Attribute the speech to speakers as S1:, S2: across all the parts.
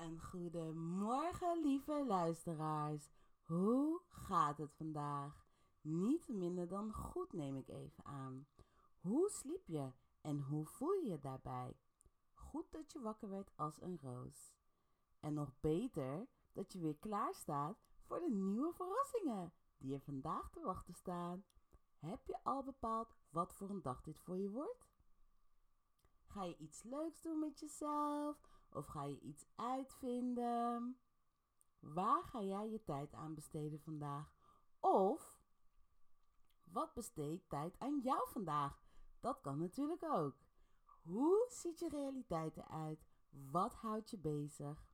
S1: Een goedemorgen, lieve luisteraars. Hoe gaat het vandaag? Niet minder dan goed, neem ik even aan. Hoe sliep je en hoe voel je je daarbij? Goed dat je wakker werd als een roos. En nog beter dat je weer klaar staat voor de nieuwe verrassingen die er vandaag te wachten staan. Heb je al bepaald wat voor een dag dit voor je wordt? Ga je iets leuks doen met jezelf? Of ga je iets uitvinden? Waar ga jij je tijd aan besteden vandaag? Of wat besteedt tijd aan jou vandaag? Dat kan natuurlijk ook. Hoe ziet je realiteit eruit? Wat houdt je bezig?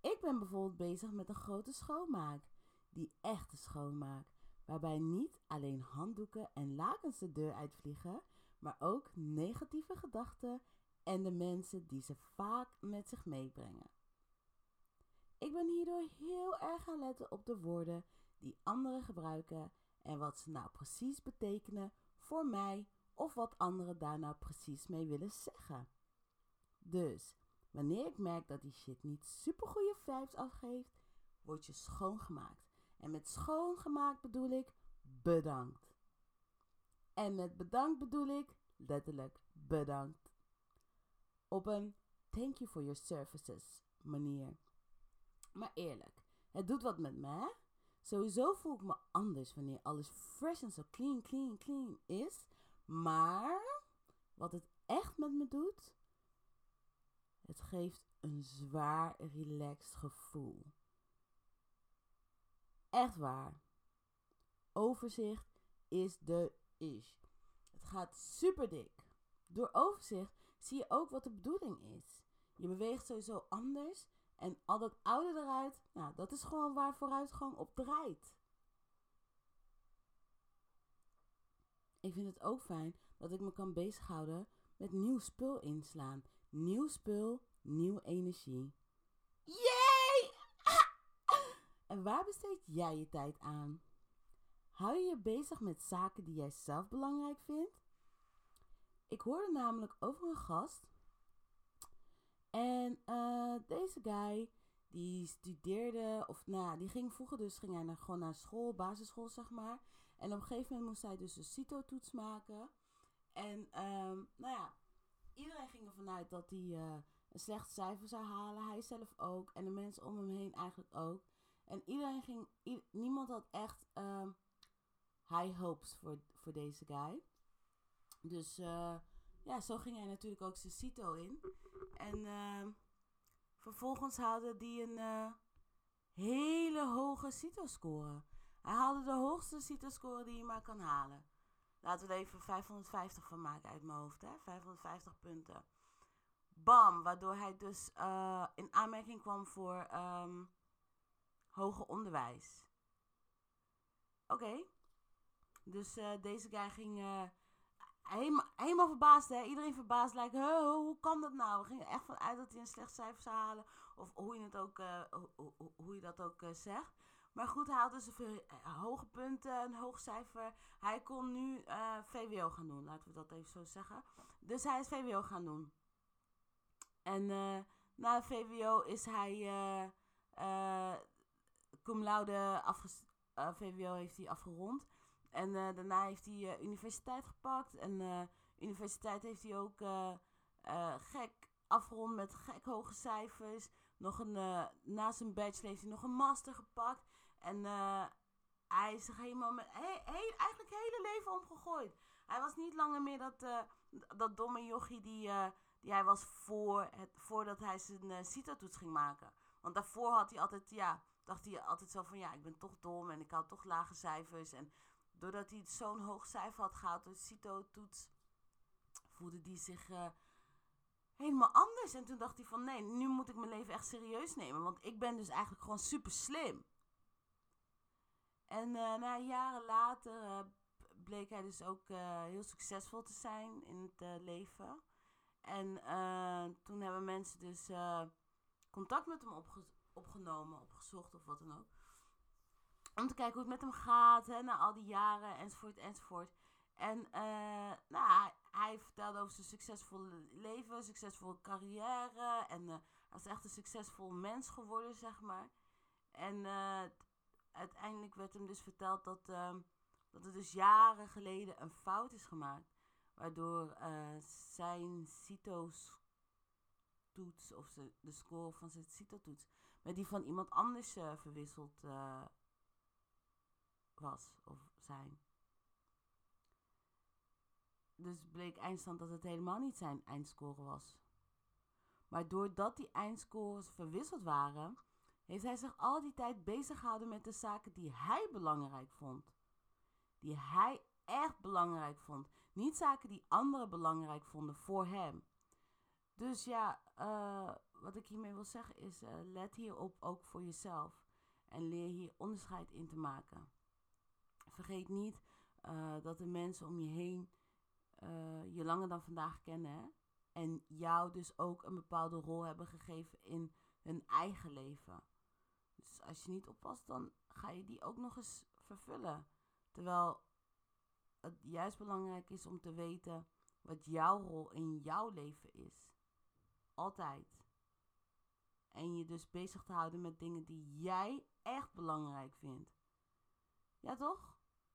S1: Ik ben bijvoorbeeld bezig met een grote schoonmaak. Die echte schoonmaak. Waarbij niet alleen handdoeken en lakens de deur uitvliegen, maar ook negatieve gedachten en de mensen die ze vaak met zich meebrengen. Ik ben hierdoor heel erg gaan letten op de woorden die anderen gebruiken en wat ze nou precies betekenen voor mij of wat anderen daar nou precies mee willen zeggen. Dus, wanneer ik merk dat die shit niet super goede vibes afgeeft, word je schoongemaakt. En met schoongemaakt bedoel ik bedankt. En met bedankt bedoel ik letterlijk bedankt. Op een thank you for your services manier. Maar eerlijk, het doet wat met me? Sowieso voel ik me anders wanneer alles fresh en zo clean, clean, clean is. Maar wat het echt met me doet, het geeft een zwaar relaxed gevoel. Echt waar. Overzicht is de ish. Het gaat super dik. Door overzicht zie je ook wat de bedoeling is. Je beweegt sowieso anders en al dat oude eruit, nou, dat is gewoon waar vooruitgang op draait. Ik vind het ook fijn dat ik me kan bezighouden met nieuw spul inslaan. Nieuw spul, nieuwe energie. Yay! En waar besteed jij je tijd aan? Hou je je bezig met zaken die jij zelf belangrijk vindt? Ik hoorde namelijk over een gast. En uh, deze guy, die studeerde, of nou, die ging vroeger dus ging hij naar, gewoon naar school, basisschool zeg maar. En op een gegeven moment moest hij dus een CITO-toets maken. En um, nou ja, iedereen ging ervan uit dat hij uh, een slecht cijfer zou halen. Hij zelf ook. En de mensen om hem heen eigenlijk ook. En iedereen ging, niemand had echt uh, high hopes voor, voor deze guy. Dus uh, ja, zo ging hij natuurlijk ook zijn CITO in. En uh, vervolgens haalde hij een uh, hele hoge CITO-score. Hij haalde de hoogste CITO-score die je maar kan halen. Laten we er even 550 van maken uit mijn hoofd, hè? 550 punten. Bam, waardoor hij dus uh, in aanmerking kwam voor um, hoger onderwijs. Oké. Dus deze guy ging helemaal, verbaasd, hè? Iedereen verbaasd, lijkt, hoe kan dat nou? We gingen echt vanuit dat hij een slecht cijfer zou halen. Of hoe je, het ook, hoe, hoe, je dat ook zegt. Maar goed, hij had dus veel hoge punten, een hoog cijfer. Hij kon nu VWO gaan doen, laten we dat even zo zeggen. Dus hij is VWO gaan doen. En na VWO is hij cum laude VWO heeft hij afgerond. En uh, daarna heeft hij uh, universiteit gepakt. En universiteit heeft hij ook gek afgerond met gek hoge cijfers. Nog een, na zijn bachelor heeft hij nog een master gepakt. En hij is zich helemaal met, eigenlijk het hele leven omgegooid. Hij was niet langer meer dat, dat domme jochie die, die hij was voor het, voordat hij zijn uh, CITO-toets ging maken. Want daarvoor had hij altijd, ja, dacht hij altijd zo van ja, ik ben toch dom en ik had toch lage cijfers. En doordat hij zo'n hoog cijfer had gehaald door CITO-toets, voelde hij zich uh, helemaal anders. En toen dacht hij van nee, nu moet ik mijn leven echt serieus nemen. Want ik ben dus eigenlijk gewoon super slim. En uh, na jaren later uh, bleek hij dus ook heel succesvol te zijn in het leven. En toen hebben mensen dus contact met hem opgenomen, opgezocht of wat dan ook. Om te kijken hoe het met hem gaat, hè, na al die jaren, enzovoort, enzovoort. En uh, nou,
S2: hij vertelde over zijn succesvolle leven, succesvolle carrière. En uh, hij is echt een succesvol mens geworden, zeg maar. En uh, uiteindelijk werd hem dus verteld dat, uh, dat er dus jaren geleden een fout is gemaakt. Waardoor zijn CITO-toets, of de score van zijn CITO-toets, met die van iemand anders verwisseld was of zijn. Dus bleek eindstand dat het helemaal niet zijn eindscore was. Maar doordat die eindscores verwisseld waren, heeft hij zich al die tijd bezig gehouden met de zaken die hij belangrijk vond. Die hij echt belangrijk vond. Niet zaken die anderen belangrijk vonden voor hem. Dus ja, uh, wat ik hiermee wil zeggen is: uh, let hierop ook voor jezelf. En leer hier onderscheid in te maken. Vergeet niet uh, dat de mensen om je heen uh, je langer dan vandaag kennen. En jou dus ook een bepaalde rol hebben gegeven in hun eigen leven. Dus als je niet oppast, dan ga je die ook nog eens vervullen. Terwijl het juist belangrijk is om te weten wat jouw rol in jouw leven is. Altijd. En je dus bezig te houden met dingen die jij echt belangrijk vindt. Ja, toch?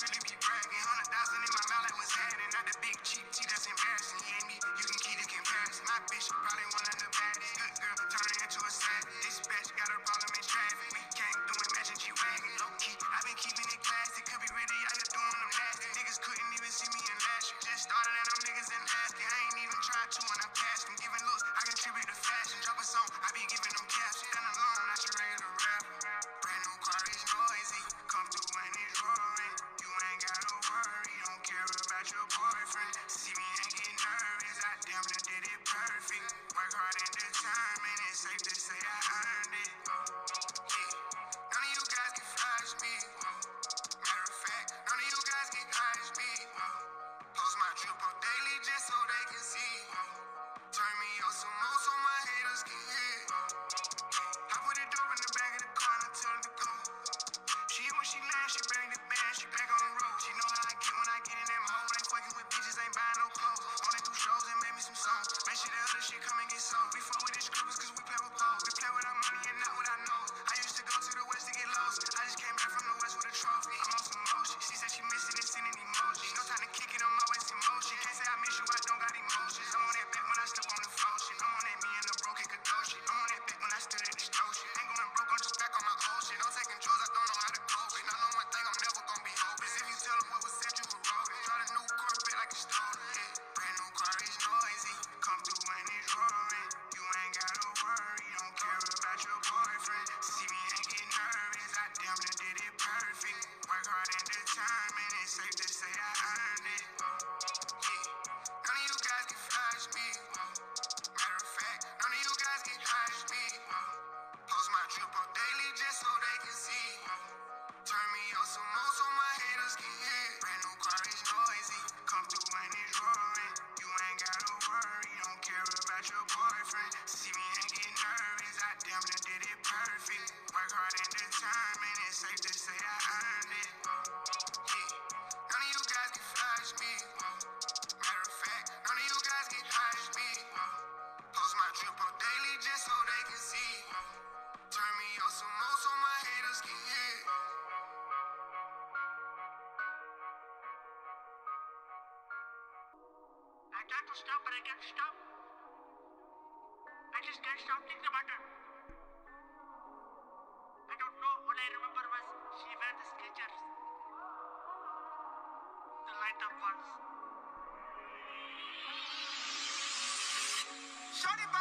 S2: really, really can't stop. I
S3: just can't stop thinking about her. I
S1: don't know. All
S4: I remember was she wore the sketchers. The light up ones.
S3: Shut him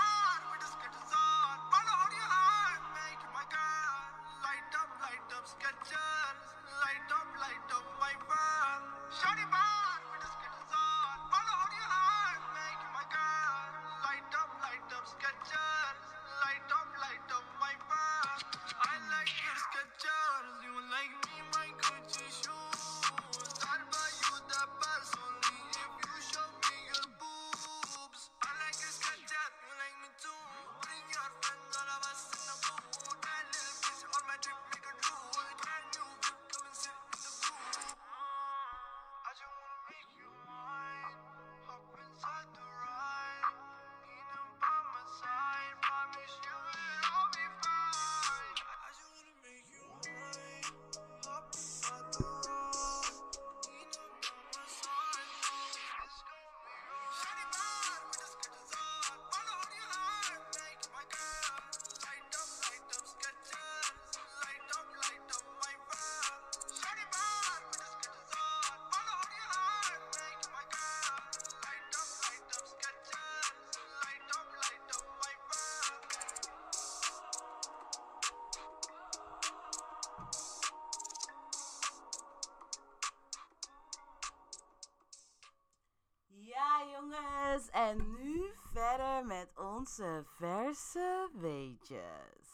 S1: met onze verse weetjes.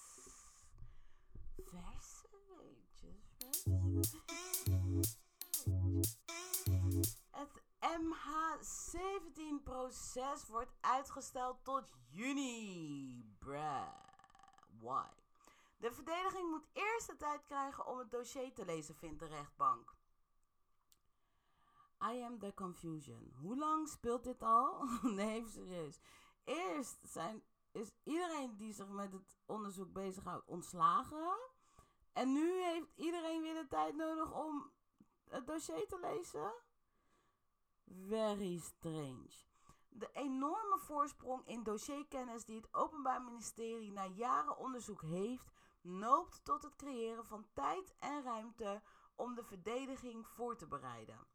S1: Verse weetjes. Het MH17-proces wordt uitgesteld tot juni. Bruh. Why? De verdediging moet eerst de tijd krijgen om het dossier te lezen, vindt de rechtbank. I am the confusion. Hoe lang speelt dit al? nee, serieus. Eerst zijn, is iedereen die zich met het onderzoek bezighoudt ontslagen. En nu heeft iedereen weer de tijd nodig om het dossier te lezen? Very strange. De enorme voorsprong in dossierkennis die het Openbaar Ministerie na jaren onderzoek heeft, noopt tot het creëren van tijd en ruimte om de verdediging voor te bereiden.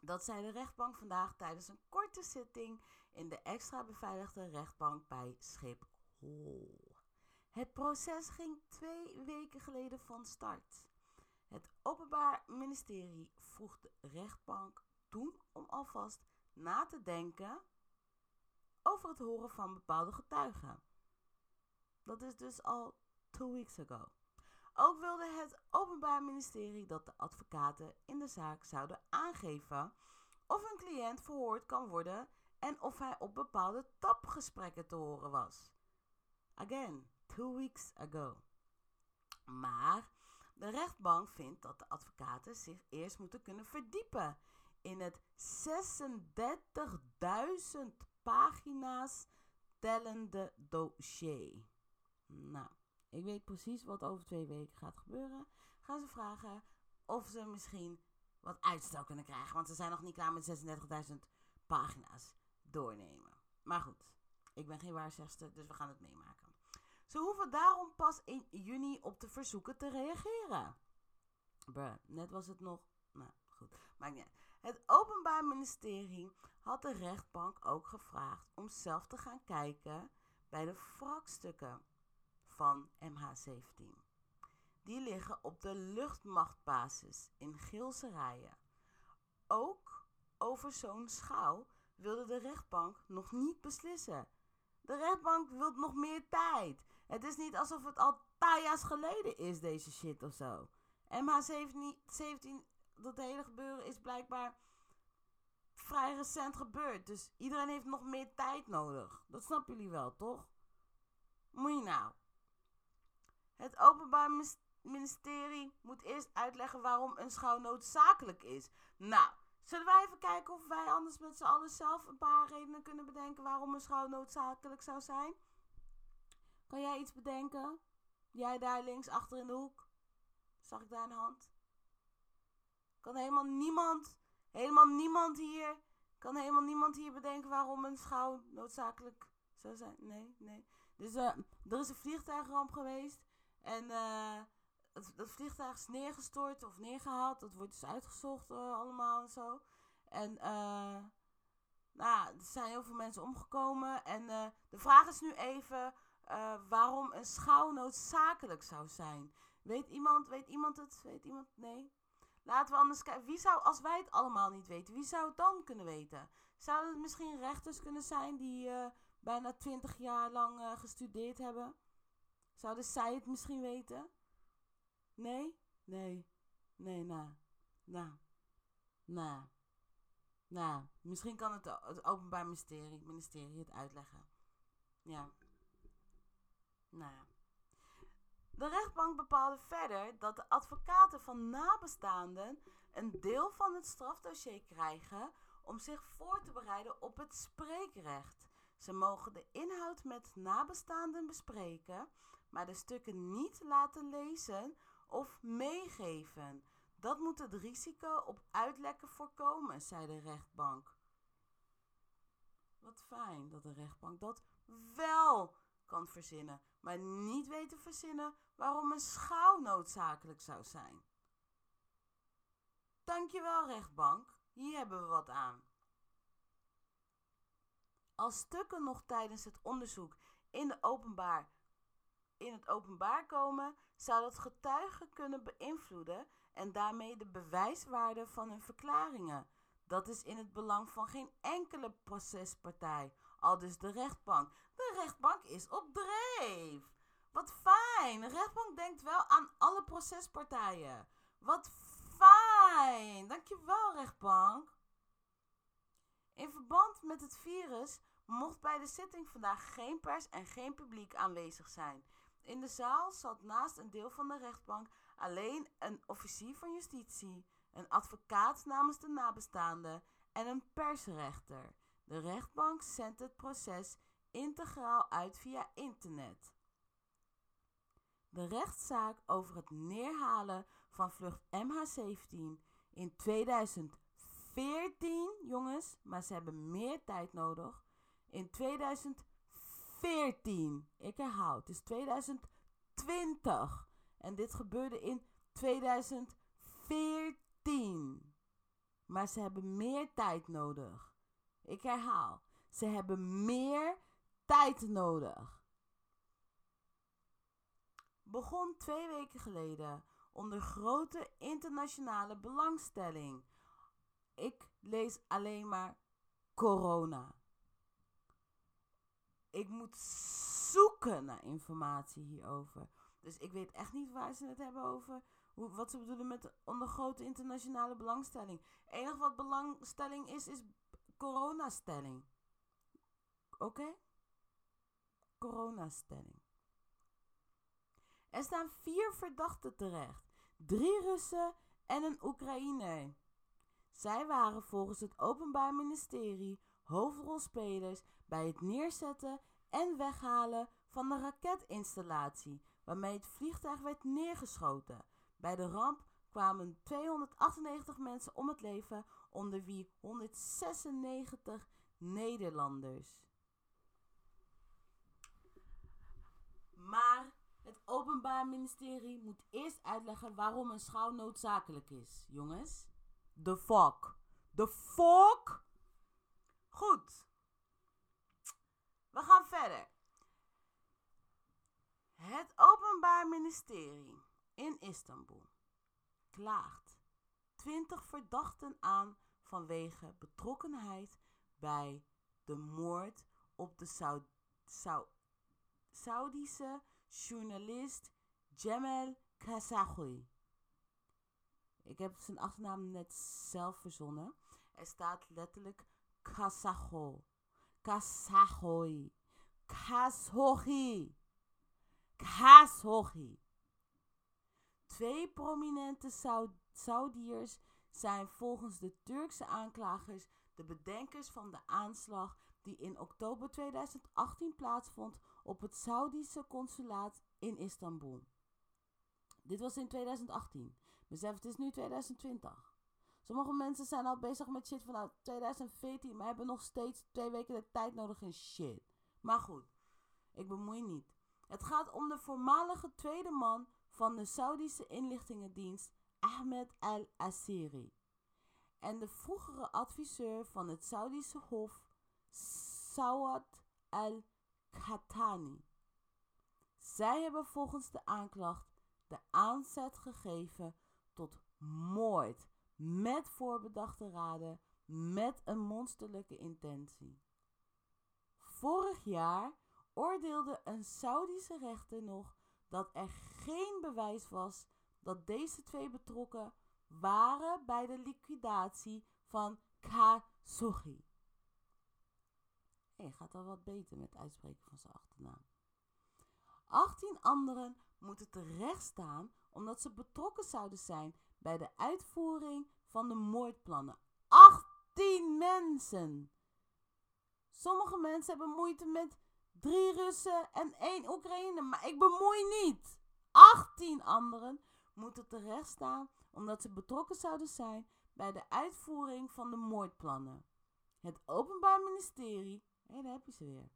S1: Dat zei de rechtbank vandaag tijdens een korte zitting in de extra beveiligde rechtbank bij Schiphol. Het proces ging twee weken geleden van start. Het Openbaar Ministerie vroeg de rechtbank toen om alvast na te denken over het horen van bepaalde getuigen. Dat is dus al two weeks ago. Ook wilde het Openbaar Ministerie dat de advocaten in de zaak zouden aangeven of een cliënt verhoord kan worden en of hij op bepaalde tapgesprekken te horen was. Again, two weeks ago. Maar de rechtbank vindt dat de advocaten zich eerst moeten kunnen verdiepen in het 36.000 pagina's tellende dossier. Nou, ik weet precies wat over twee weken gaat gebeuren. Gaan ze vragen of ze misschien wat uitstel kunnen krijgen. Want ze zijn nog niet klaar met 36.000 pagina's doornemen. Maar goed, ik ben geen waarzegster, dus we gaan het meemaken. Ze hoeven daarom pas in juni op de verzoeken te reageren. Net was het nog. Nou, goed. Maakt niet. Het Openbaar Ministerie had de rechtbank ook gevraagd om zelf te gaan kijken bij de wrakstukken van MH17. Die liggen op de luchtmachtbasis in Geelse Rijen. Ook over zo'n schouw wilde de rechtbank nog niet beslissen. De rechtbank wil nog meer tijd. Het is niet alsof het al taaia's geleden is, deze shit of zo. MH17, dat hele gebeuren is blijkbaar vrij recent gebeurd. Dus iedereen heeft nog meer tijd nodig. Dat snappen jullie wel, toch? Moet je nou. Het Openbaar Ministerie moet eerst uitleggen waarom een schouw noodzakelijk is. Nou, zullen wij even kijken of wij anders met z'n allen zelf een paar redenen kunnen bedenken waarom een schouw noodzakelijk zou zijn? Kan jij iets bedenken? Jij daar links achter in de hoek? Zag ik daar een hand? Kan helemaal niemand, helemaal niemand hier, kan helemaal niemand hier bedenken waarom een schouw noodzakelijk zou zijn? Nee, nee. Dus uh, er is een vliegtuigramp geweest en uh, het, het, vliegtuig is neergestort of neergehaald. Dat wordt dus uitgezocht uh, allemaal en zo. En uh, nou, er zijn heel veel mensen omgekomen. En de vraag is nu even waarom een schouw noodzakelijk zou zijn. Weet iemand, weet iemand het? Weet iemand? Nee? Laten we anders kijken. Wie zou, als wij het allemaal niet weten, wie zou het dan kunnen weten? Zouden het misschien rechters kunnen zijn die bijna twintig jaar lang gestudeerd hebben? Zouden zij het misschien weten? Nee? Nee. Nee, nou. Nou. Nou. Nou. Misschien kan het, het Openbaar Ministerie, ministerie het uitleggen. Ja. Ja. De rechtbank bepaalde verder dat de advocaten van nabestaanden een deel van het strafdossier krijgen om zich voor te bereiden op het spreekrecht. Ze mogen de inhoud met nabestaanden bespreken, maar de stukken niet laten lezen of meegeven. Dat moet het risico op uitlekken voorkomen, zei de rechtbank. Wat fijn dat de rechtbank dat wel kan verzinnen, maar niet weet te verzinnen waarom een schouw noodzakelijk zou zijn. Dankjewel, rechtbank. Hier hebben we wat aan. Als stukken nog tijdens het onderzoek in de openbaar in het openbaar komen, zou dat getuigen kunnen beïnvloeden en daarmee de bewijswaarde van hun verklaringen. Dat is in het belang van geen enkele procespartij. Al dus de rechtbank. De rechtbank is op dreef. Wat fijn. De rechtbank denkt wel aan alle procespartijen. Wat fijn. Dankjewel, rechtbank. In verband met het virus mocht bij de zitting vandaag geen pers en geen publiek aanwezig zijn. In de zaal zat naast een deel van de rechtbank alleen een officier van justitie, een advocaat namens de nabestaanden en een persrechter. De rechtbank zendt het proces integraal uit via internet. De rechtszaak over het neerhalen van vlucht MH17 in 2014, jongens, maar ze hebben meer tijd nodig. In 2014, ik herhaal, het is 2020. En dit gebeurde in 2014. Maar ze hebben meer tijd nodig. Ik herhaal, ze hebben meer tijd nodig. Begon twee weken geleden onder grote internationale belangstelling. Ik lees alleen maar corona. Ik moet zoeken naar informatie hierover. Dus ik weet echt niet waar ze het hebben over. Hoe, wat ze bedoelen met onder grote internationale belangstelling. Het enige wat belangstelling is, is coronastelling. Oké? Coronastelling. Er staan vier verdachten terecht. Drie Russen en een Oekraïner. Zij waren volgens het Openbaar Ministerie hoofdrolspelers bij het neerzetten en weghalen van de raketinstallatie waarmee het vliegtuig werd neergeschoten. Bij de ramp kwamen 298 mensen om het leven, onder wie 196 Nederlanders. Maar het Openbaar Ministerie moet eerst uitleggen waarom een schouw noodzakelijk is, jongens. De fuck. De fuck? Goed. We gaan verder. Het Openbaar Ministerie in Istanbul klaagt 20 verdachten aan vanwege betrokkenheid bij de moord op de Saud Saud Saudische journalist Jamal Khashoggi. Ik heb zijn achternaam net zelf verzonnen. Er staat letterlijk Khashoggi. Khashoggi. Khashoggi. Khashoggi. Twee prominente Saudiërs zijn volgens de Turkse aanklagers de bedenkers van de aanslag die in oktober 2018 plaatsvond op het Saudische consulaat in Istanbul. Dit was in 2018. Besef, het is nu 2020. Sommige mensen zijn al bezig met shit vanuit 2014, maar hebben nog steeds twee weken de tijd nodig in shit. Maar goed, ik bemoei niet. Het gaat om de voormalige tweede man van de Saudische inlichtingendienst Ahmed al-Assiri en de vroegere adviseur van het Saudische Hof Sawad al-Khatani. Zij hebben volgens de aanklacht de aanzet gegeven tot moord met voorbedachte raden met een monsterlijke intentie. Vorig jaar oordeelde een Saudische rechter nog dat er geen bewijs was dat deze twee betrokken waren bij de liquidatie van Khashoggi. Hij gaat al wat beter met het uitspreken van zijn achternaam. 18 anderen moeten terecht staan omdat ze betrokken zouden zijn bij de uitvoering van de moordplannen. 18 mensen! Sommige mensen hebben moeite met drie Russen en één Oekraïne, maar ik bemoei niet. 18 anderen moeten terecht staan omdat ze betrokken zouden zijn bij de uitvoering van de moordplannen. Het Openbaar Ministerie, hé, daar heb je ze weer,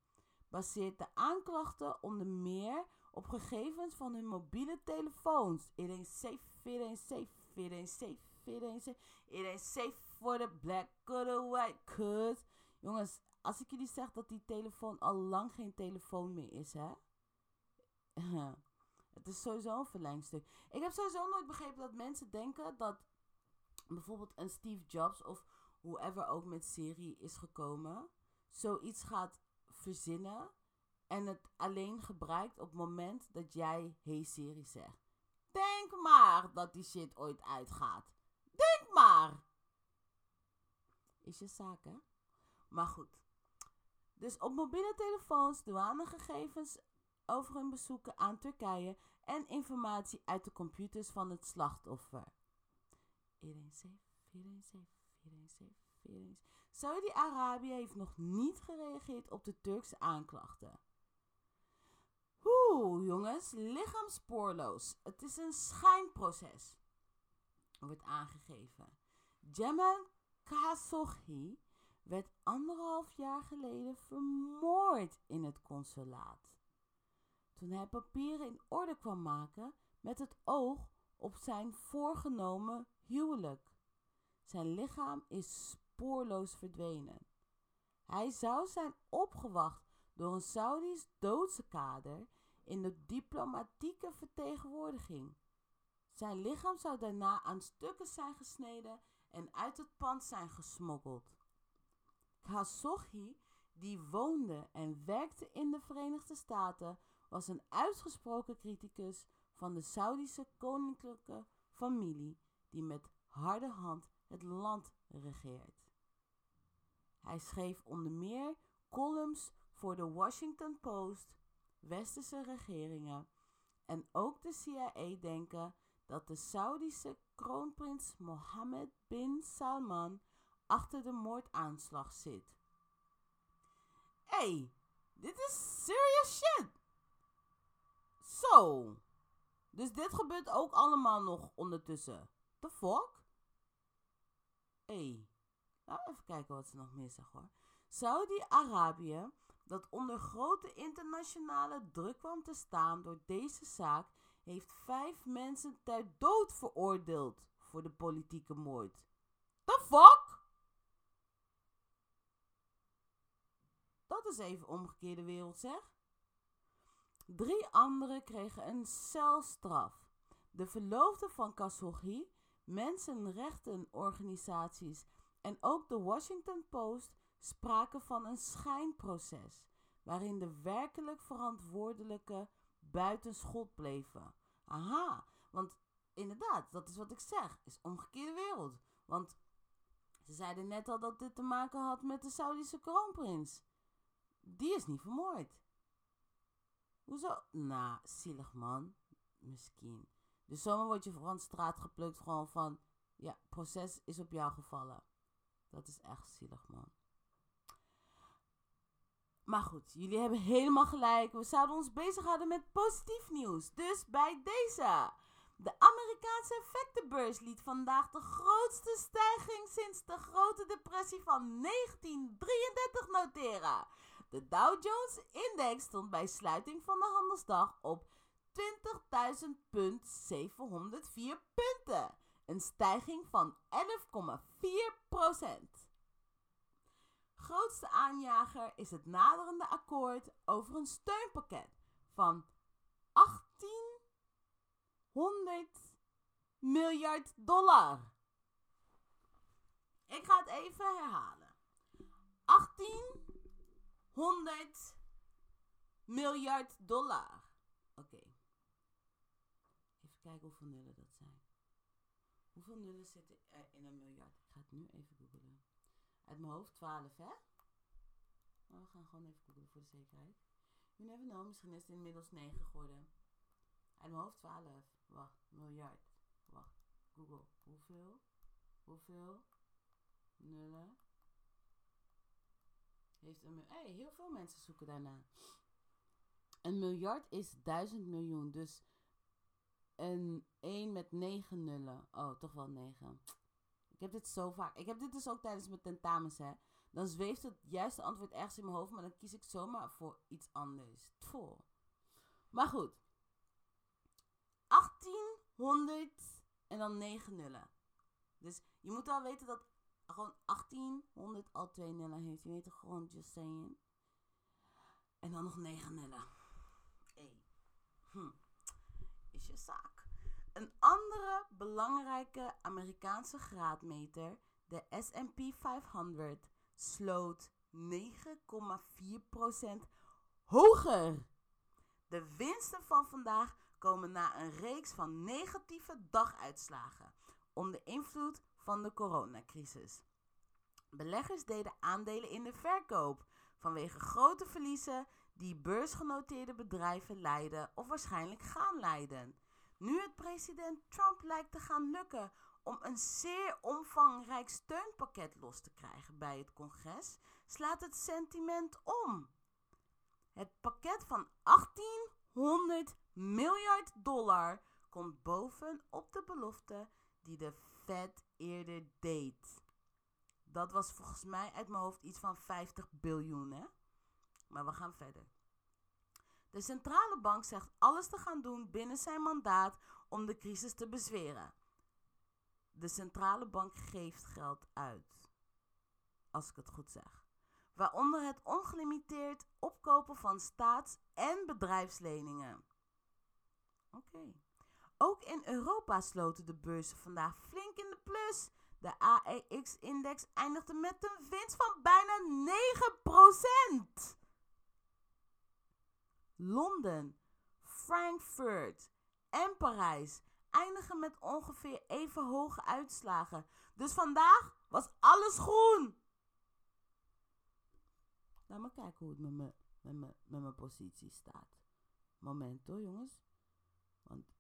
S1: baseert de aanklachten onder meer op gegevens van hun mobiele telefoons. Iedereen safe, iedereen safe, iedereen safe, iedereen safe, iedereen safe voor de black, good white, cuz. Jongens, als ik jullie zeg dat die telefoon al lang geen telefoon meer is, hè? het is sowieso een verlengstuk. Ik heb sowieso nooit begrepen dat mensen denken dat bijvoorbeeld een Steve Jobs of whoever ook met serie is gekomen, zoiets gaat verzinnen en het alleen gebruikt op het moment dat jij hey Siri zegt. Denk maar dat die shit ooit uitgaat. Denk maar! Is je zaak, hè? Maar goed. Dus op mobiele telefoons douanegegevens over hun bezoeken aan Turkije en informatie uit de computers van het slachtoffer. 417, 417, 417, 417. Saudi-Arabië heeft nog niet gereageerd op de Turkse aanklachten. Oeh, jongens, lichaam spoorloos. Het is een schijnproces. Wordt aangegeven. Jamal Khashoggi werd anderhalf jaar geleden vermoord in het consulaat. Toen hij papieren in orde kwam maken met het oog op zijn voorgenomen huwelijk. Zijn lichaam is spoorloos verdwenen. Hij zou zijn opgewacht door een Saudisch doodse kader in de diplomatieke vertegenwoordiging. Zijn lichaam zou daarna aan stukken zijn gesneden en uit het pand zijn gesmokkeld. Khashoggi, die woonde en werkte in de Verenigde Staten, was een uitgesproken criticus van de Saudische koninklijke familie die met harde hand het land regeert. Hij schreef onder meer columns voor de Washington Post, westerse regeringen en ook de CIA denken dat de Saudische kroonprins Mohammed bin Salman achter de moordaanslag zit. hey, dit is serious shit. Zo. Dus dit gebeurt ook allemaal nog ondertussen. The fuck? hey, laten we even kijken wat ze nog meer zeggen hoor. Saudi-Arabië, dat onder grote internationale druk kwam te staan door deze zaak, heeft vijf mensen ter dood veroordeeld voor de politieke moord. The fuck? Dat is even omgekeerde wereld, zeg. Drie anderen kregen een celstraf. De verloofde van Khashoggi, mensenrechtenorganisaties en ook de Washington Post spraken van een schijnproces, waarin de werkelijk verantwoordelijke buitenschot bleven. Aha, want inderdaad, dat is wat ik zeg, is omgekeerde wereld. Want ze zeiden net al dat dit te maken had met de Saudische kroonprins. Die is niet vermoord. Hoezo? Nou, zielig man. Misschien. Dus zomaar word je van straat geplukt gewoon van... Ja, proces is op jou gevallen. Dat is echt zielig man. Maar goed, jullie hebben helemaal gelijk. We zouden ons bezighouden met positief nieuws. Dus bij deze. De Amerikaanse effectenbeurs liet vandaag de grootste stijging sinds de grote depressie van 1933 noteren. De Dow Jones Index stond bij sluiting van de handelsdag op 20.704 punten. Een stijging van 11,4%. Grootste aanjager is het naderende akkoord over een steunpakket van 1800 miljard dollar. Ik ga het even herhalen. 1800 miljard dollar. Oké. Even kijken hoeveel nullen dat zijn. Hoeveel nullen zitten er in een miljard? Ik ga het nu even. Uit mijn hoofd 12, hè? Maar we gaan gewoon even googlen voor de zekerheid. You never know, misschien is het inmiddels 9 geworden. Uit mijn hoofd 12. Wacht, miljard. Wacht, Google. Hoeveel? Hoeveel nullen heeft een... Hey, heel veel mensen zoeken daarna. Een miljard is duizend miljoen, dus een 1 met 9 nullen. Oh, toch wel 9. Ik heb dit zo vaak. Ik heb dit dus ook tijdens mijn tentamens, hè. Dan zweeft het juiste antwoord ergens in mijn hoofd, maar dan kies ik zomaar voor iets anders. Tfoh. Maar goed. 1800 en dan 9 nullen. Dus je moet wel weten dat gewoon 1800 al twee nullen heeft. Je weet toch gewoon, just saying. En dan nog 9 nullen. Hey. Hm. Is je zaak. Een andere belangrijke Amerikaanse graadmeter, De S&P 500 sloot 9,4% hoger. De winsten van vandaag komen na een reeks van negatieve daguitslagen onder invloed van de coronacrisis. Beleggers deden aandelen in de verkoop vanwege grote verliezen die beursgenoteerde bedrijven leiden of waarschijnlijk gaan leiden. Nu het president Trump lijkt te gaan lukken om een zeer omvangrijk steunpakket los te krijgen bij het congres, slaat het sentiment om. Het pakket van 1800 miljard dollar komt bovenop de belofte die de Fed eerder deed. Dat was volgens mij uit mijn hoofd iets van 50 biljoen? Maar we gaan verder. De centrale bank zegt alles te gaan doen binnen zijn mandaat om de crisis te bezweren. De centrale bank geeft geld uit. Als ik het goed zeg. Waaronder het ongelimiteerd opkopen van staats- en bedrijfsleningen. Oké. Ook in Europa sloten de beurzen vandaag flink in de plus. De AEX-index eindigde met een winst van bijna 9%. Londen, Frankfurt en Parijs eindigen met ongeveer even hoge uitslagen. Dus vandaag was alles groen. Laat me kijken hoe het met mijn, met mijn, met mijn positie staat. Moment hoor jongens. Want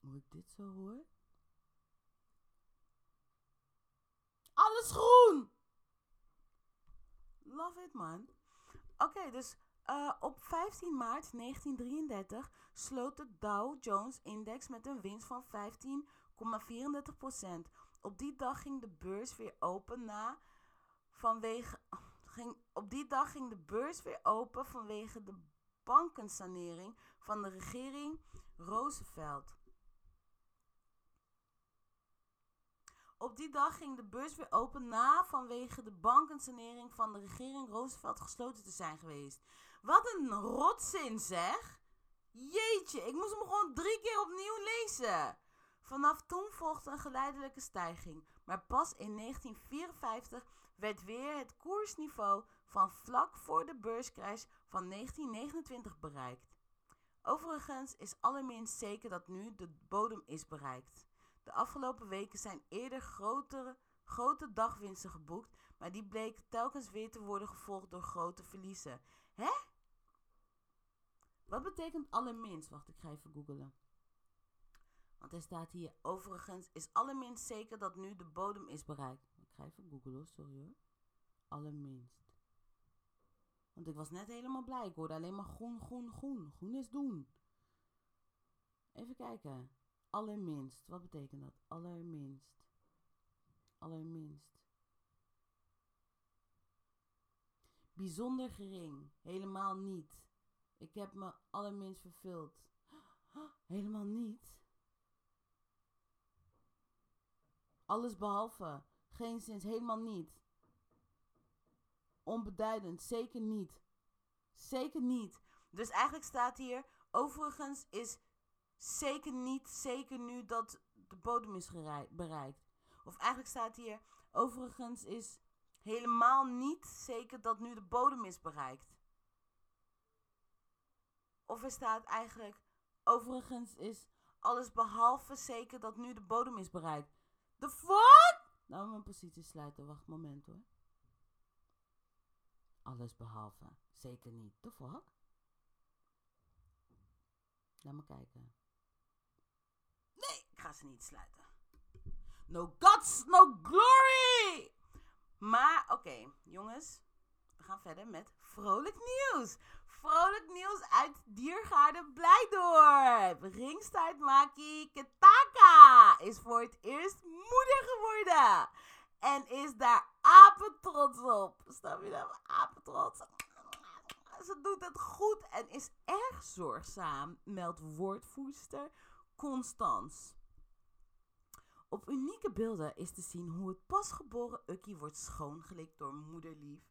S1: hoe ik dit zo hoor. Alles groen! Love it man. Oké, dus uh, op 15 maart 1933 sloot de Dow Jones Index met een winst van 15,34%. Op die dag ging de beurs weer open na vanwege ging, op die dag ging de beurs weer open vanwege de bankensanering van de regering Roosevelt. Op die dag ging de beurs weer open na vanwege de bankensanering van de regering Roosevelt gesloten te zijn geweest. Wat een rotzin zeg! Jeetje, ik moest hem gewoon drie keer opnieuw lezen. Vanaf toen volgde een geleidelijke stijging, maar pas in 1954 werd weer het koersniveau van vlak voor de beurscrash van 1929 bereikt. Overigens is allerminst zeker dat nu de bodem is bereikt. De afgelopen weken zijn eerder grotere, grote dagwinsten geboekt, maar die bleken telkens weer te worden gevolgd door grote verliezen. Hè? Wat betekent allerminst? Wacht, ik ga even googlen. Want er staat hier, overigens is allerminst zeker dat nu de bodem is bereikt. Ik ga even googlen, sorry hoor. Allerminst. Want ik was net helemaal blij. Ik hoorde alleen maar groen, groen, groen. Groen is doen. Even kijken. Allerminst. Wat betekent dat? Allerminst. Allerminst. Bijzonder gering. Helemaal niet. Ik heb me allerminst vervuld. Helemaal niet. Alles behalve. Geen zins. Helemaal niet. Onbeduidend. Zeker niet. Zeker niet. Dus eigenlijk staat hier. Overigens is zeker niet zeker nu dat de bodem is bereikt. Of eigenlijk staat hier. Overigens is helemaal niet zeker dat nu de bodem is bereikt. Of er staat eigenlijk, overigens is alles behalve zeker dat nu de bodem is bereikt. The fuck? Nou, mijn positie sluiten. Wacht, moment hoor. Alles behalve. Zeker niet. The fuck? Laat me kijken. Nee, ik ga ze niet sluiten. No gods, no glory! Maar oké, jongens. We gaan verder met vrolijk nieuws. Vrolijk nieuws uit Diergaarde Blijdorp. Ringstaartmaki Ketaka is voor het eerst moeder geworden. En is daar apetrots op. Snap je dat? Apetrots. Ze doet het goed en is erg zorgzaam, meldt woordvoerster Constance. Op unieke beelden is te zien hoe het pasgeboren Ukkie wordt schoongelikt door moederlief.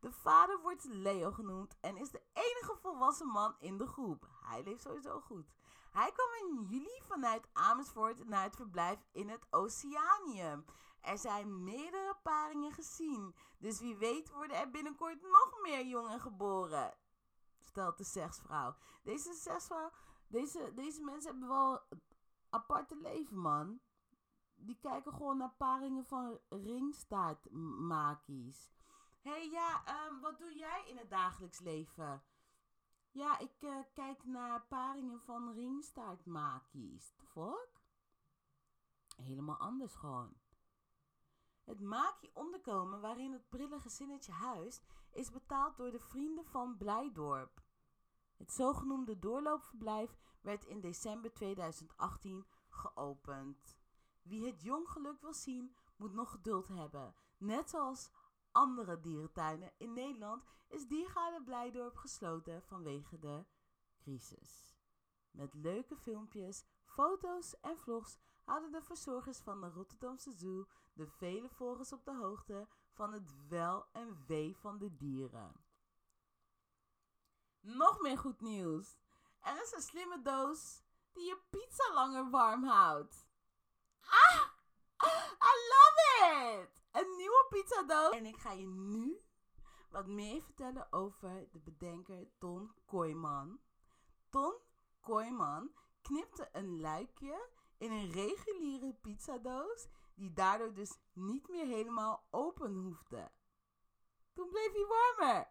S1: De vader wordt Leo genoemd en is de enige volwassen man in de groep. Hij leeft sowieso goed. Hij kwam in juli vanuit Amersfoort naar het verblijf in het Oceanium. Er zijn meerdere paringen gezien, dus wie weet worden er binnenkort nog meer jongen geboren, stelt de seksvrouw. Deze seksvrouw, deze, deze mensen hebben wel een aparte leven, man. Die kijken gewoon naar paringen van ringstaartmakies. Hey, ja, um, wat doe jij in het dagelijks leven? Ja, ik uh, kijk naar paringen van ringstaartmakies. The fuck? Helemaal anders gewoon. Het maakje onderkomen waarin het prille gezinnetje huist is betaald door de vrienden van Blijdorp. Het zogenoemde doorloopverblijf werd in december 2018 geopend. Wie het jonggeluk wil zien, moet nog geduld hebben. Net zoals andere dierentuinen in Nederland is Diergaarde Blijdorp gesloten vanwege de crisis. Met leuke filmpjes, foto's en vlogs houden de verzorgers van de Rotterdamse Zoo de vele volgers op de hoogte van het wel en wee van de dieren. Nog meer goed nieuws. Er is een slimme doos die je pizza langer warm houdt. Ah! I love it! Een nieuwe pizza doos. En ik ga je nu wat meer vertellen over de bedenker Ton Kooijman. Ton Kooijman knipte een luikje in een reguliere pizzadoos die daardoor dus niet meer helemaal open hoefde. Toen bleef hij warmer.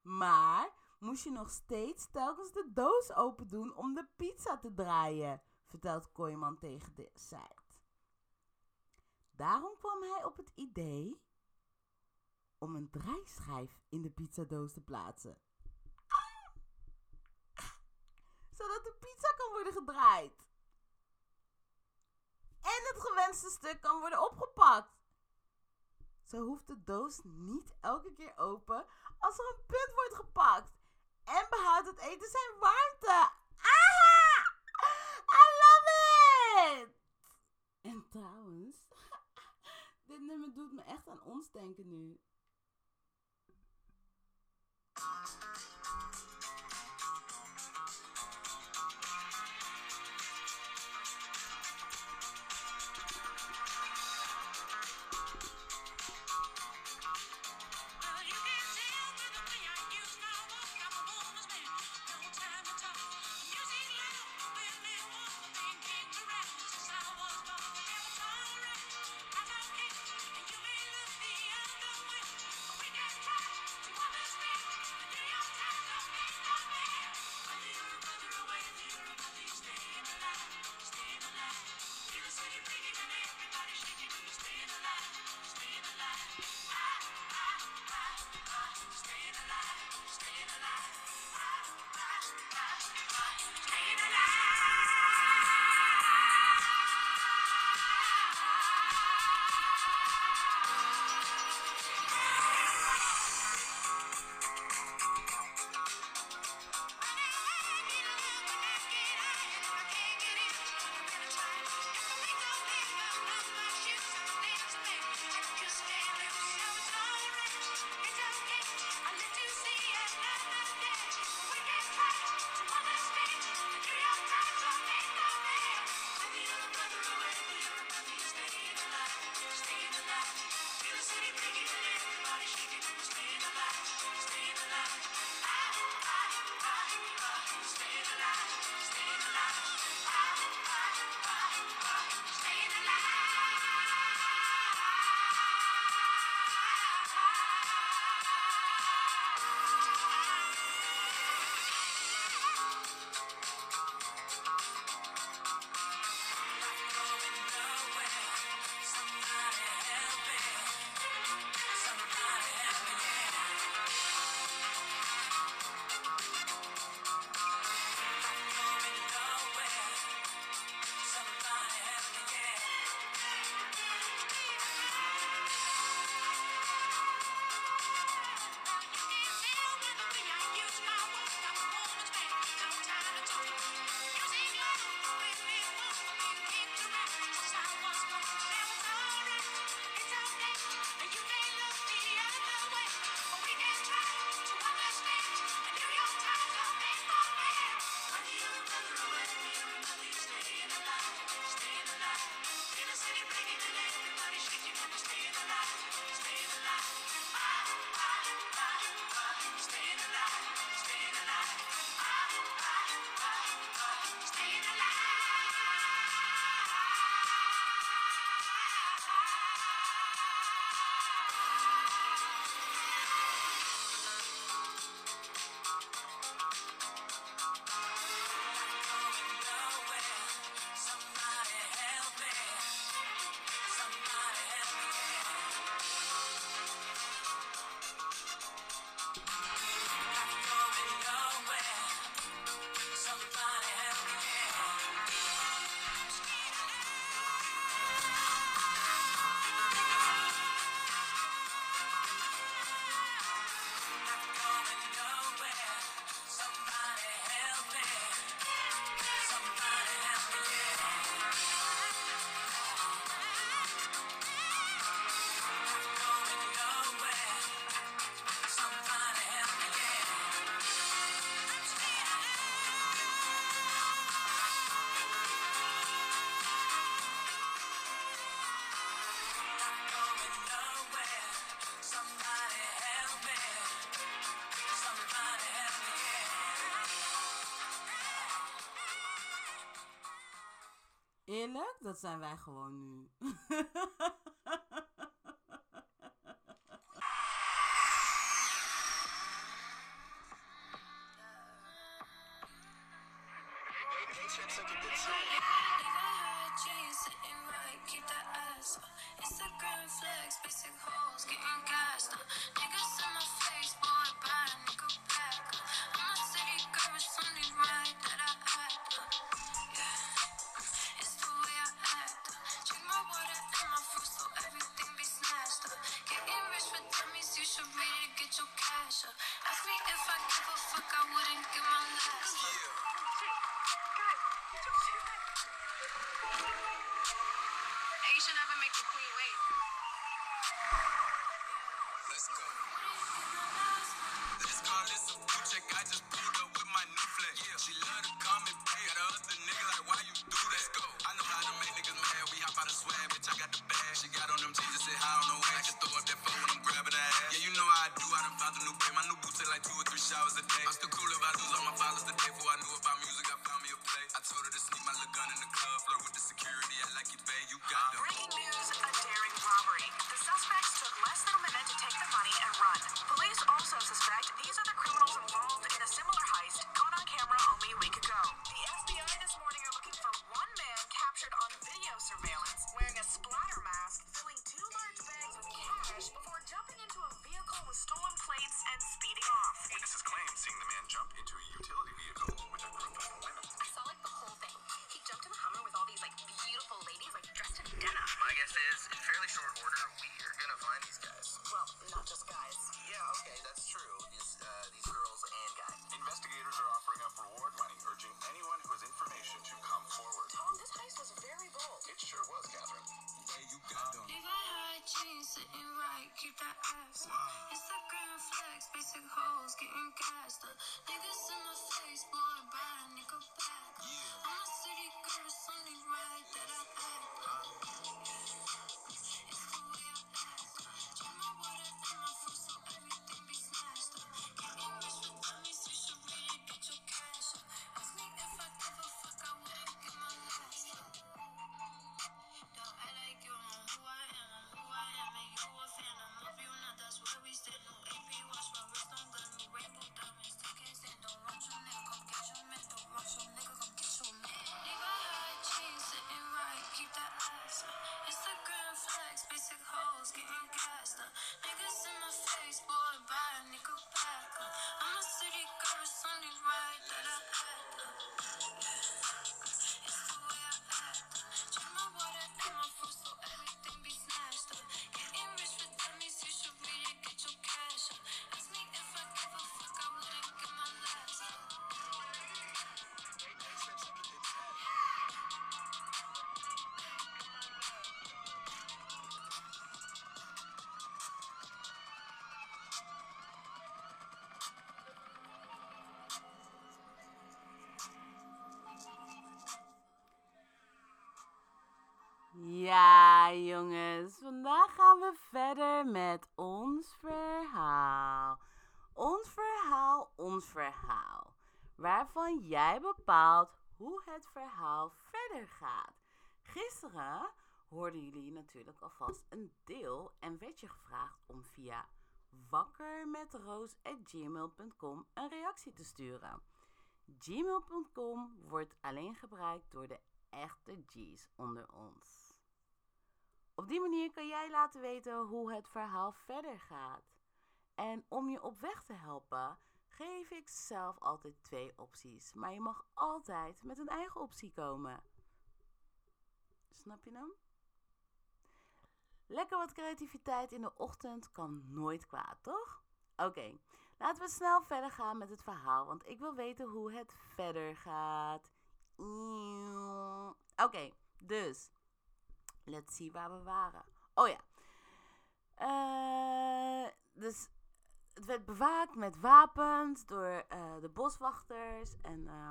S1: Maar moest je nog steeds telkens de doos open doen om de pizza te draaien, vertelt Kooiman tegen de site. Daarom kwam hij op het idee om een draaischijf in de pizzadoos te plaatsen. Zodat de pizza kan worden gedraaid. En het gewenste stuk kan worden opgepakt. Zo hoeft de doos niet elke keer open als er een punt wordt gepakt. En behoudt het eten zijn warmte. Aha! I love it! En trouwens, dit nummer doet me echt aan ons denken nu.
S5: Dat zijn wij gewoon nu.
S6: got on them jeans that sit high on the way. I just throw up that phone when I'm grabbing that ass. Yeah, you know how I do. I done found a new pay. My new boots are like two or three showers a day. I'm still cool if I lose all my followers today. Before I knew about music, I found me a play. I told her to sneak my little gun in the club. Flirt with the security, I like it, babe. You got
S7: them.
S1: Dus vandaag gaan we verder met ons verhaal. Ons verhaal, ons verhaal. Waarvan jij bepaalt hoe het verhaal verder gaat. Gisteren hoorden jullie natuurlijk alvast een deel en werd je gevraagd om via wakkermetroos.gmail.com een reactie te sturen. Gmail.com wordt alleen gebruikt door de echte G's onder ons. Op die manier kan jij laten weten hoe het verhaal verder gaat. En om je op weg te helpen, geef ik zelf altijd twee opties. Maar je mag altijd met een eigen optie komen. Snap je hem? Lekker wat creativiteit in de ochtend kan nooit kwaad, toch? Oké, laten we snel verder gaan met het verhaal, want ik wil weten hoe het verder gaat. Oké, dus let's see waar we waren. Oh ja. Uh, dus het werd bewaakt met wapens door uh, de boswachters. En uh,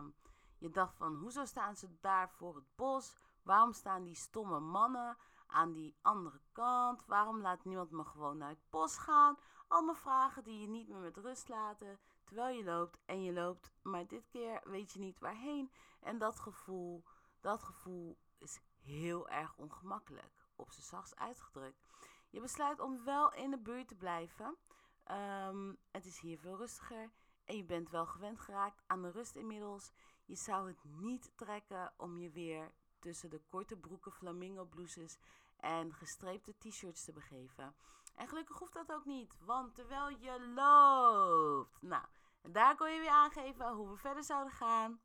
S1: je dacht van, hoezo staan ze daar voor het bos? Waarom staan die stomme mannen aan die andere kant? Waarom laat niemand me gewoon naar het bos gaan? Allemaal vragen die je niet meer met rust laten terwijl je loopt en je loopt, maar dit keer weet je niet waarheen. En dat gevoel, dat gevoel is heel erg ongemakkelijk, op z'n zachts uitgedrukt. Je besluit om wel in de buurt te blijven. Um, het is hier veel rustiger en je bent wel gewend geraakt aan de rust inmiddels. Je zou het niet trekken om je weer tussen de korte broeken flamingo blouses en gestreepte t-shirts te begeven. En gelukkig hoeft dat ook niet, want terwijl je loopt. Nou, daar kon je weer aangeven hoe we verder zouden gaan.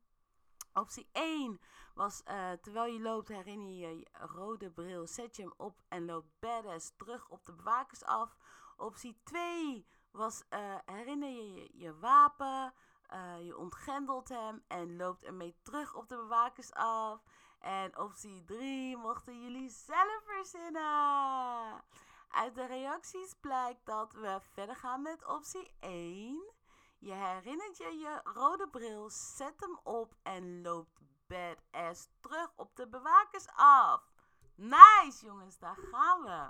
S1: Optie 1 was uh, terwijl je loopt herinner je je rode bril, zet je hem op en loopt badass terug op de bewakers af. Optie 2 was uh, herinner je je, je wapen, uh, je ontgrendelt hem en loopt ermee terug op de bewakers af. En optie 3 mochten jullie zelf verzinnen. Uit de reacties blijkt dat we verder gaan met optie 1. Je herinnert je je rode bril, zet hem op en loopt badass terug op de bewakers af. Nice jongens, daar gaan we.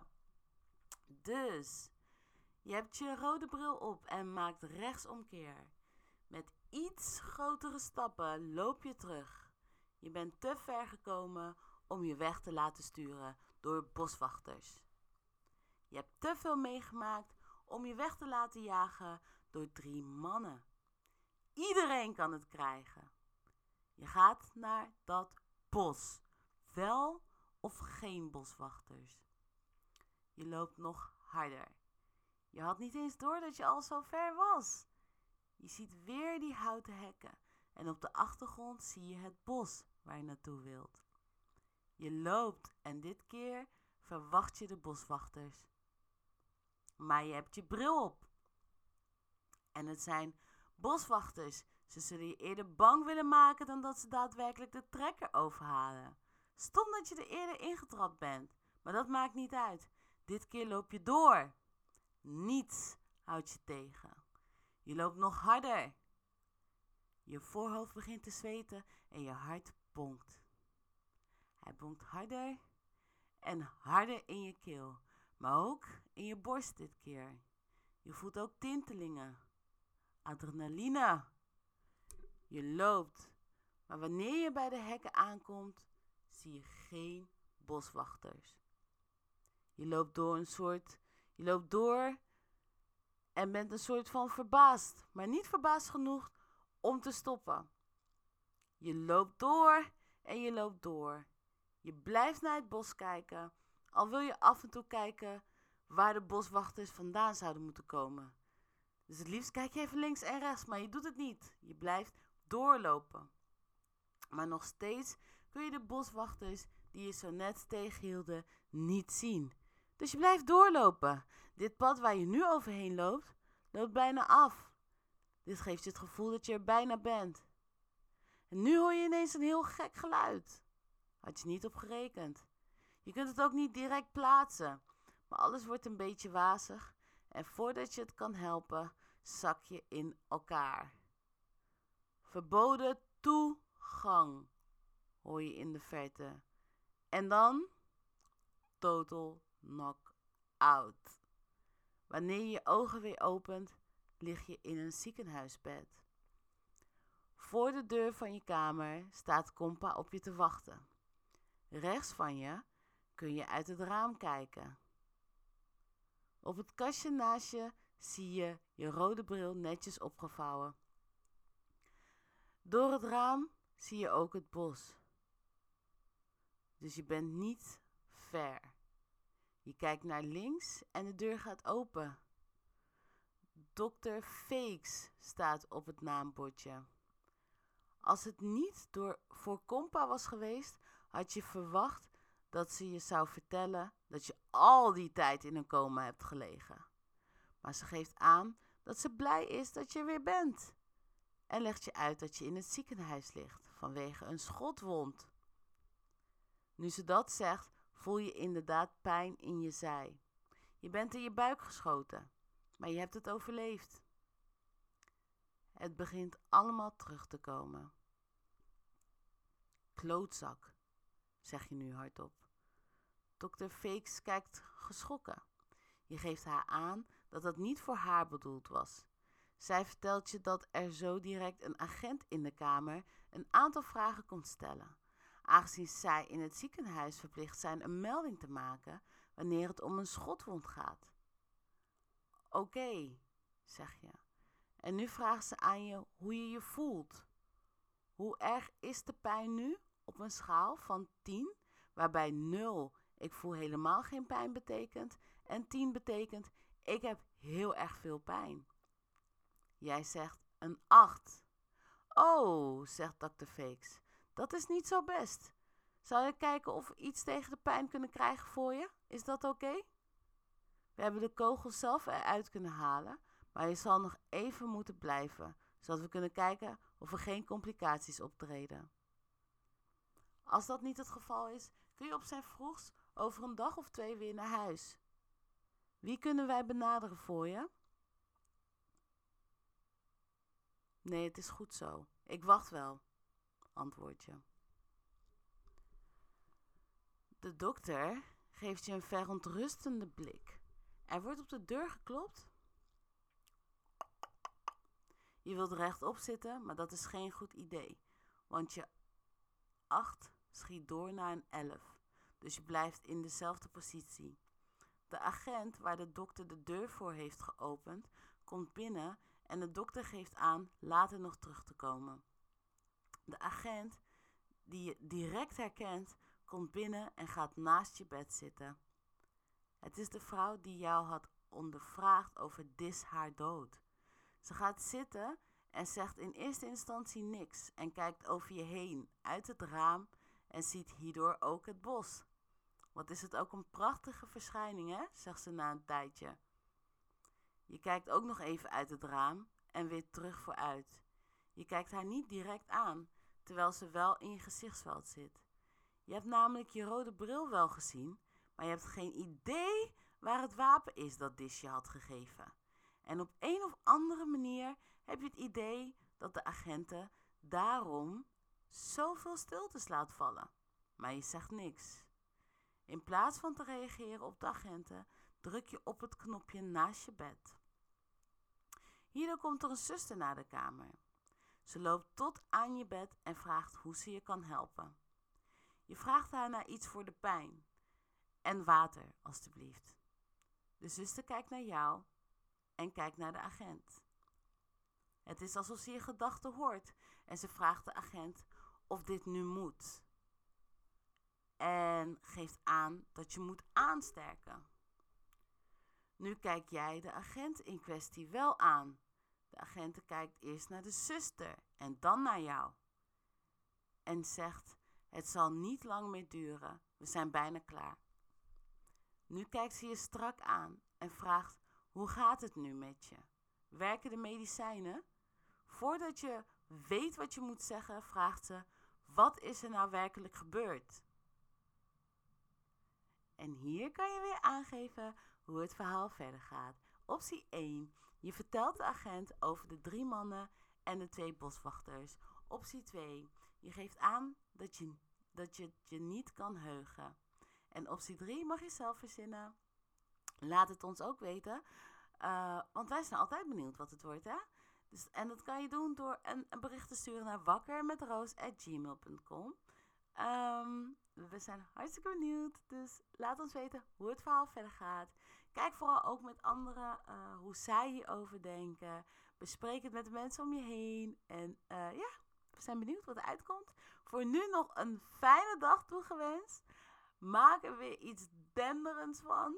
S1: Dus, je hebt je rode bril op en maakt rechtsomkeer. Met iets grotere stappen loop je terug. Je bent te ver gekomen om je weg te laten sturen door boswachters. Je hebt te veel meegemaakt om je weg te laten jagen door drie mannen. Iedereen kan het krijgen. Je gaat naar dat bos. Wel of geen boswachters. Je loopt nog harder. Je had niet eens door dat je al zo ver was. Je ziet weer die houten hekken en op de achtergrond zie je het bos waar je naartoe wilt. Je loopt en dit keer verwacht je de boswachters. Maar je hebt je bril op. En het zijn boswachters. Ze zullen je eerder bang willen maken dan dat ze daadwerkelijk de trekker overhalen. Stom dat je er eerder ingetrapt bent, maar dat maakt niet uit. Dit keer loop je door. Niets houdt je tegen. Je loopt nog harder. Je voorhoofd begint te zweten en je hart bonkt. Hij bonkt harder en harder in je keel, maar ook in je borst dit keer. Je voelt ook tintelingen adrenaline. Je loopt, maar wanneer je bij de hekken aankomt, zie je geen boswachters. Je loopt door een soort, je loopt door en bent een soort van verbaasd, maar niet verbaasd genoeg om te stoppen. Je loopt door en je loopt door. Je blijft naar het bos kijken, al wil je af en toe kijken waar de boswachters vandaan zouden moeten komen. Dus het liefst kijk je even links en rechts, maar je doet het niet. Je blijft doorlopen. Maar nog steeds kun je de boswachters die je zo net tegenhielden niet zien. Dus je blijft doorlopen. Dit pad waar je nu overheen loopt, loopt bijna af. Dit geeft je het gevoel dat je er bijna bent. En nu hoor je ineens een heel gek geluid. Had je niet op gerekend. Je kunt het ook niet direct plaatsen, maar alles wordt een beetje wazig en voordat je het kan helpen, zak je in elkaar. Verboden toegang, hoor je in de verte. En dan total knock-out. Wanneer je je ogen weer opent, lig je in een ziekenhuisbed. Voor de deur van je kamer staat Compa op je te wachten. Rechts van je kun je uit het raam kijken. Op het kastje naast je zie je je rode bril netjes opgevouwen. Door het raam zie je ook het bos. Dus je bent niet ver. Je kijkt naar links en de deur gaat open. Dr. Fakes staat op het naambordje. Als het niet door voor Compa was geweest, had je verwacht dat ze je zou vertellen dat je al die tijd in een coma hebt gelegen. Maar ze geeft aan dat ze blij is dat je weer bent. En legt je uit dat je in het ziekenhuis ligt vanwege een schotwond. Nu ze dat zegt, voel je inderdaad pijn in je zij. Je bent in je buik geschoten, maar je hebt het overleefd. Het begint allemaal terug te komen. Klootzak, zeg je nu hardop. Dokter Fakes kijkt geschrokken. Je geeft haar aan dat dat niet voor haar bedoeld was. Zij vertelt je dat er zo direct een agent in de kamer een aantal vragen komt stellen, aangezien zij in het ziekenhuis verplicht zijn een melding te maken wanneer het om een schotwond gaat. Oké, zeg je. En nu vraagt ze aan je hoe je je voelt. Hoe erg is de pijn nu op een schaal van 10, waarbij 0 ik voel helemaal geen pijn betekent en 10 betekent ik heb heel erg veel pijn. Jij zegt een 8. Oh, zegt Dr. Fakes, dat is niet zo best. Zal je kijken of we iets tegen de pijn kunnen krijgen voor je? Is dat oké? We hebben de kogel zelf eruit kunnen halen, maar je zal nog even moeten blijven, zodat we kunnen kijken of er geen complicaties optreden. Als dat niet het geval is, kun je op zijn vroegst over een dag of twee weer naar huis. Wie kunnen wij benaderen voor je? Nee, het is goed zo. Ik wacht wel, antwoord je. De dokter geeft je een verontrustende blik. Er wordt op de deur geklopt. Je wilt rechtop zitten, maar dat is geen goed idee, want je 8 schiet door naar een 11. Dus je blijft in dezelfde positie. De agent waar de dokter de deur voor heeft geopend, komt binnen en de dokter geeft aan later nog terug te komen. De agent, die je direct herkent, komt binnen en gaat naast je bed zitten. Het is de vrouw die jou had ondervraagd over dis haar dood. Ze gaat zitten en zegt in eerste instantie niks en kijkt over je heen uit het raam en ziet hierdoor ook het bos. Wat is het ook een prachtige verschijning, hè? zegt ze na een tijdje. Je kijkt ook nog even uit het raam en weer terug vooruit. Je kijkt haar niet direct aan, terwijl ze wel in je gezichtsveld zit. Je hebt namelijk je rode bril wel gezien, maar je hebt geen idee waar het wapen is dat Disje had gegeven. En op een of andere manier heb je het idee dat de agenten daarom zoveel stiltes laat vallen. Maar je zegt niks. In plaats van te reageren op de agenten, druk je op het knopje naast je bed. Hierdoor komt er een zuster naar de kamer. Ze loopt tot aan je bed en vraagt hoe ze je kan helpen. Je vraagt haar naar iets voor de pijn. En water, alstublieft. De zuster kijkt naar jou en kijkt naar de agent. Het is alsof ze je gedachten hoort en ze vraagt de agent of dit nu moet en geeft aan dat je moet aansterken. Nu kijk jij de agent in kwestie wel aan. De agent kijkt eerst naar de zuster en dan naar jou. En zegt: Het zal niet lang meer duren, we zijn bijna klaar. Nu kijkt ze je strak aan en vraagt: Hoe gaat het nu met je? Werken de medicijnen? Voordat je weet wat je moet zeggen, vraagt ze: Wat is er nou werkelijk gebeurd? En hier kan je weer aangeven hoe het verhaal verder gaat. Optie 1. Je vertelt de agent over de drie mannen en de twee boswachters. Optie 2. Je geeft aan dat je, dat je je niet kan heugen.
S8: En optie 3 mag je zelf verzinnen. Laat het ons ook weten. Uh, want wij zijn altijd benieuwd wat het wordt, hè? Dus, en dat kan je doen door een, een bericht te sturen naar wakkermetroos.gmail.com. Um, ehm, we zijn hartstikke benieuwd. Dus laat ons weten hoe het verhaal verder gaat. Kijk vooral ook met anderen uh, hoe zij hierover denken. Bespreek het met de mensen om je heen. En uh, ja, we zijn benieuwd wat er uitkomt. Voor nu nog een fijne dag toegewenst. Maak er weer iets denderends van.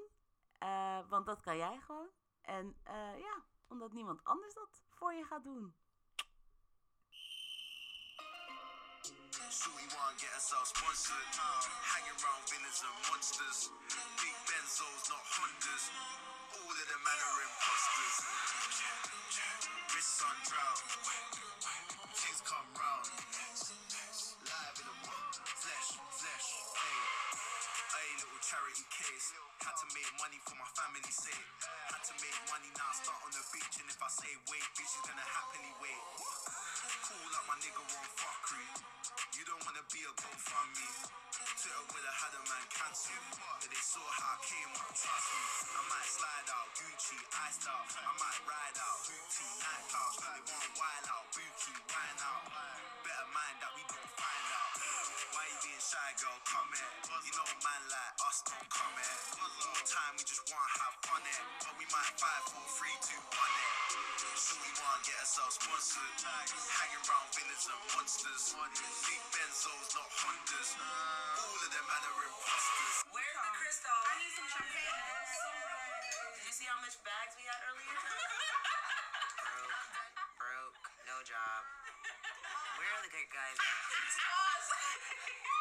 S8: Uh, want dat kan jij gewoon. En ja, omdat niemand anders dat voor je gaat doen. Shorty wanna get herself sponsored. Hanging around villains and monsters. Big Benzos, not Hondas. All of them men are imposters. Wrists on drown. Things come round. Live in the flesh, flesh. Hey, charity case. Had to make money for my family's sake. Had to make money now, start on the beach. And if I say wait, bitch is gonna happily wait. Call up my nigga on fuckery. You don't wanna be a GoFundMe. Twitter would have had a man cancel. But they saw how I came up, trust me. I might slide out, Gucci, iced out. I might ride out, Gucci, night out. They want wild out, Buki, wine out. Better shy, girl? Come here. You know, man like us don't come here. More time, we just wanna have fun it. But we might fight for three, two, one it. Shorty wanna get herself sponsored. Hanging around villains and monsters. Big Benzos, not Hondas. All of them man are imposters.
S9: Where's the crystal? I need some champagne. Did you see how much bags we had earlier?
S10: broke, broke, no job. Where are the good guys at?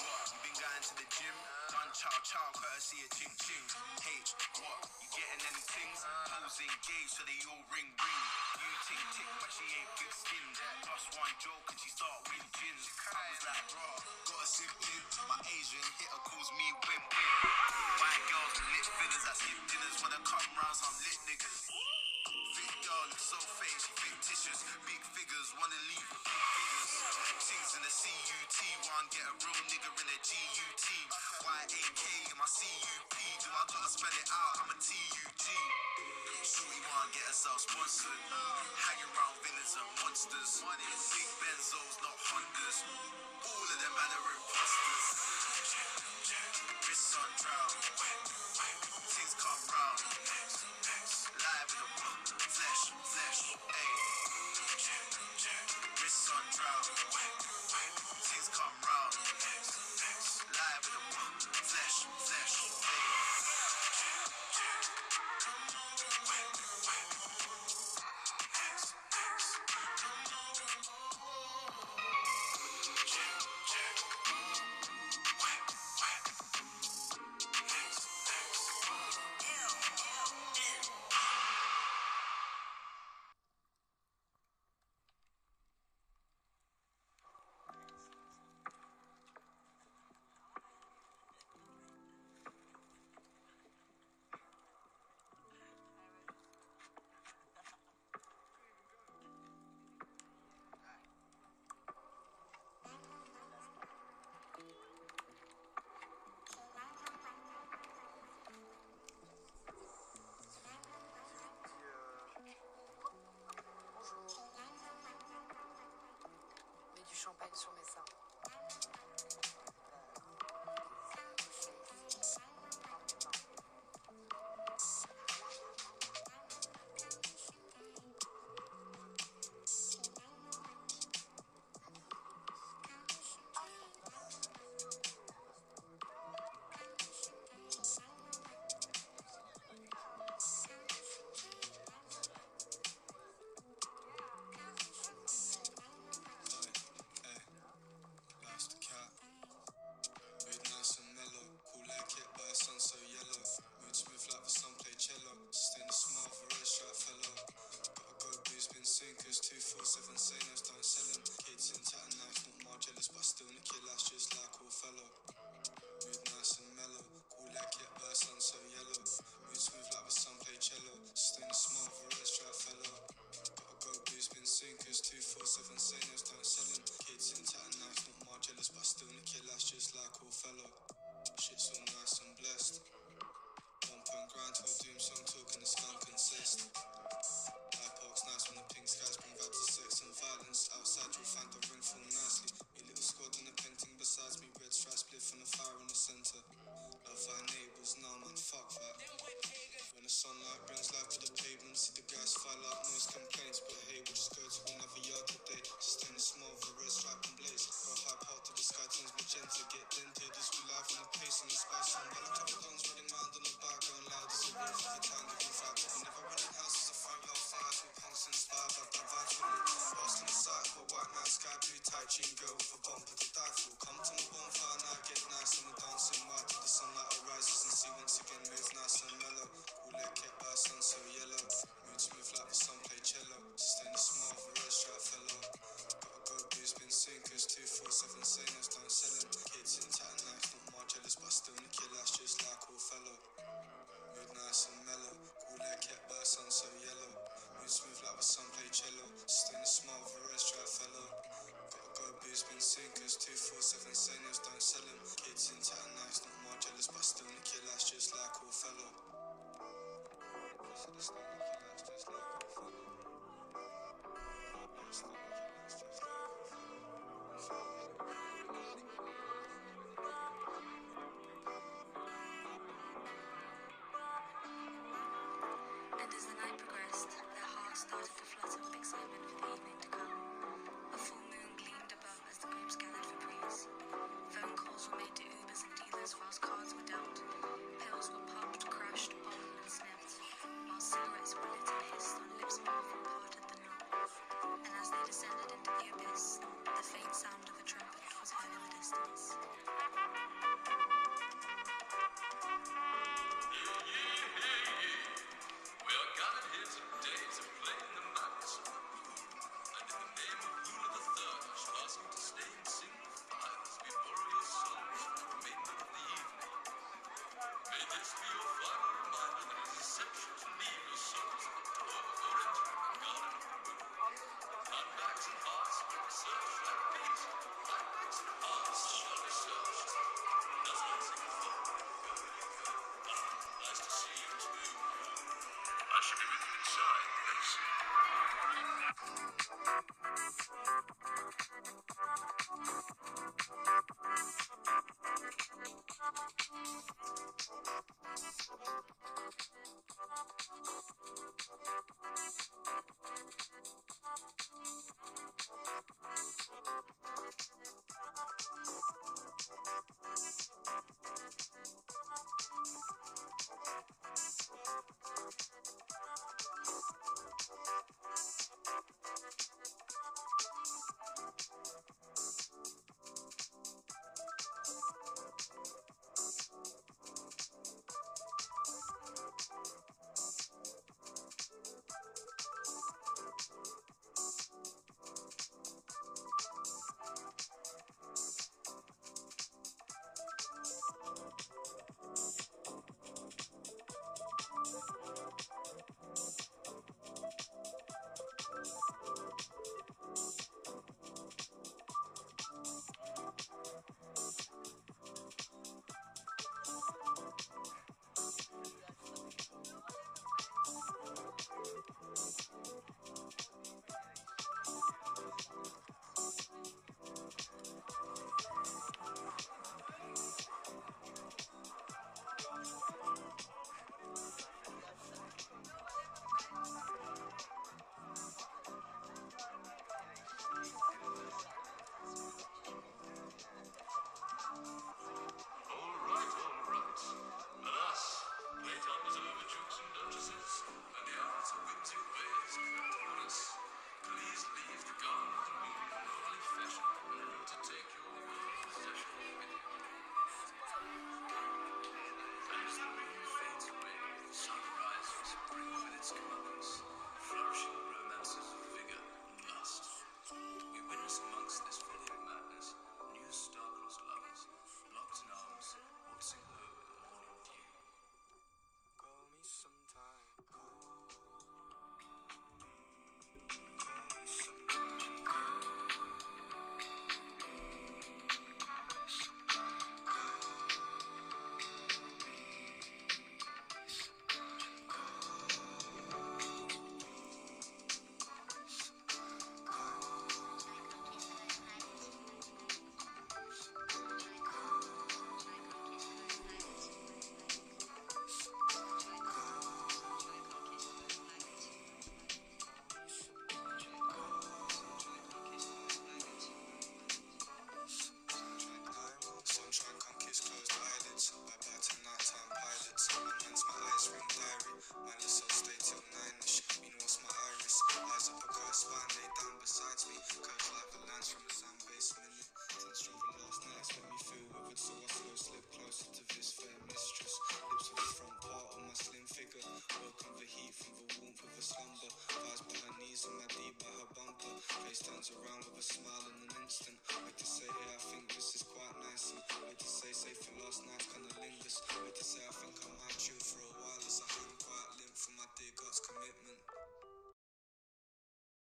S8: gym? Done chow chow, courtesy of ching ching. H, what? You getting any things? Hoes engaged, so they all ring ring. You tick tick, but she ain't good skinned. Plus one joke and she start win gins. I was like, bro, got a sibling. My Asian hitter calls me win. White girls with lit fillers I skip dinners wanna come round some lit niggas. Girl looks so fake, fictitious. Big figures wanna leave with big figures. Things in the CUT, one get a real nigga in a GUT. YAK in my CUP. Do I gotta spell it out? I'm a TUG. Shorty wanna get herself sponsored. Hanging around villains and monsters. Big Benzos, not Hondas. All of them man are imposters. Wrists on drown.
S11: ask.